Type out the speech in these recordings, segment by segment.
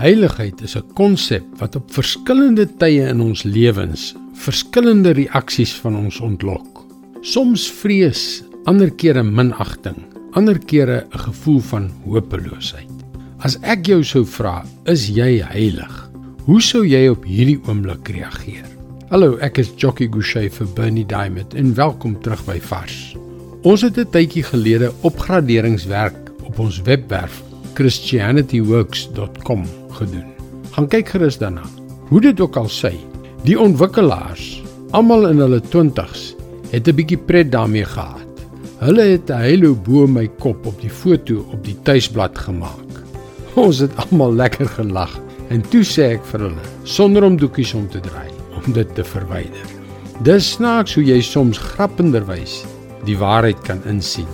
Heiligheid is 'n konsep wat op verskillende tye in ons lewens verskillende reaksies van ons ontlok. Soms vrees, ander kere minagting, ander kere 'n gevoel van hopeloosheid. As ek jou sou vra, is jy heilig? Hoe sou jy op hierdie oomblik reageer? Hallo, ek is Jockey Gouchee vir Bernie Diamond en welkom terug by Vars. Ons het 'n tydjie gelede opgraderingswerk op ons webwerf christianityworks.com gedoen. Gaan kyk gerus daarna. Hoe dit ook al sê, die ontwikkelaars, almal in hulle 20's, het 'n bietjie pret daarmee gehad. Hulle het 'n hele bo my kop op die foto op die tuisblad gemaak. Ons het almal lekker gelag en toe sê ek vir hulle, sonder om doekies om te draai, om dit te verwyder. Dis snaaks hoe jy soms grappenderwys die waarheid kan insien.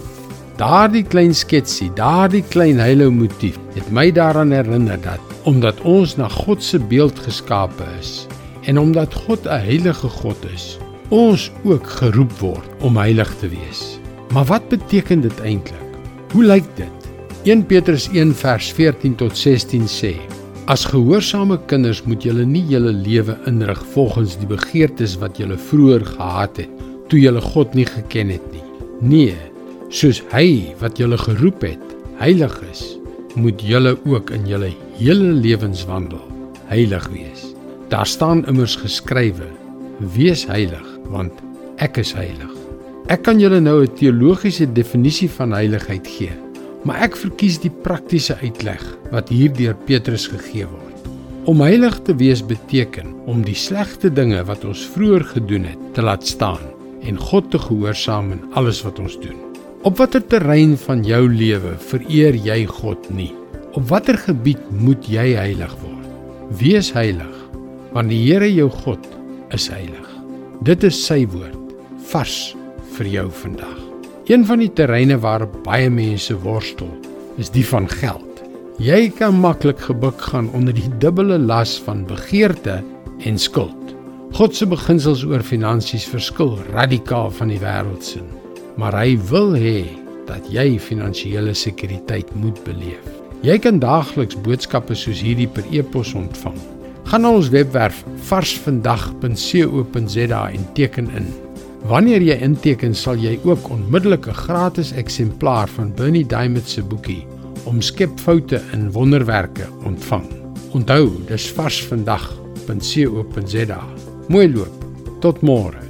Daardie klein sketsie, daardie klein heilou motief het my daaraan herinner dat omdat ons na God se beeld geskape is en omdat God 'n heilige God is, ons ook geroep word om heilig te wees. Maar wat beteken dit eintlik? Hoe lyk dit? 1 Petrus 1 vers 14 tot 16 sê: As gehoorsame kinders moet julle nie julle lewe inrig volgens die begeertes wat julle vroeër gehad het toe julle God nie geken het nie. Nee, soos hy wat julle geroep het heilig is, moet julle ook in julle hele lewenswandel heilig wees. Daar staan immers geskrywe: Wees heilig, want ek is heilig. Ek kan julle nou 'n teologiese definisie van heiligheid gee, maar ek verkies die praktiese uitleg wat hier deur Petrus gegee word. Om heilig te wees beteken om die slegte dinge wat ons vroeër gedoen het te laat staan en God te gehoorsaam in alles wat ons doen. Op watter terrein van jou lewe vereer jy God nie? Op watter gebied moet jy heilig word? Wees heilig, want die Here jou God is heilig. Dit is sy woord vars vir jou vandag. Een van die terreine waar baie mense worstel, is die van geld. Jy kan maklik gebuk gaan onder die dubbele las van begeerte en skuld. God se beginsels oor finansies verskil radikaal van die wêreldse maar hy wil hê dat jy finansiële sekuriteit moet beleef. Jy kan daagliks boodskappe soos hierdie per e-pos ontvang. Gaan na ons webwerf varsvandag.co.za en teken in. Wanneer jy inteken, sal jy ook onmiddellik 'n gratis eksemplaar van Bernie Diamond se boekie Omskep foute in wonderwerke ontvang. Onthou, dis varsvandag.co.za. Mooi loop. Tot môre.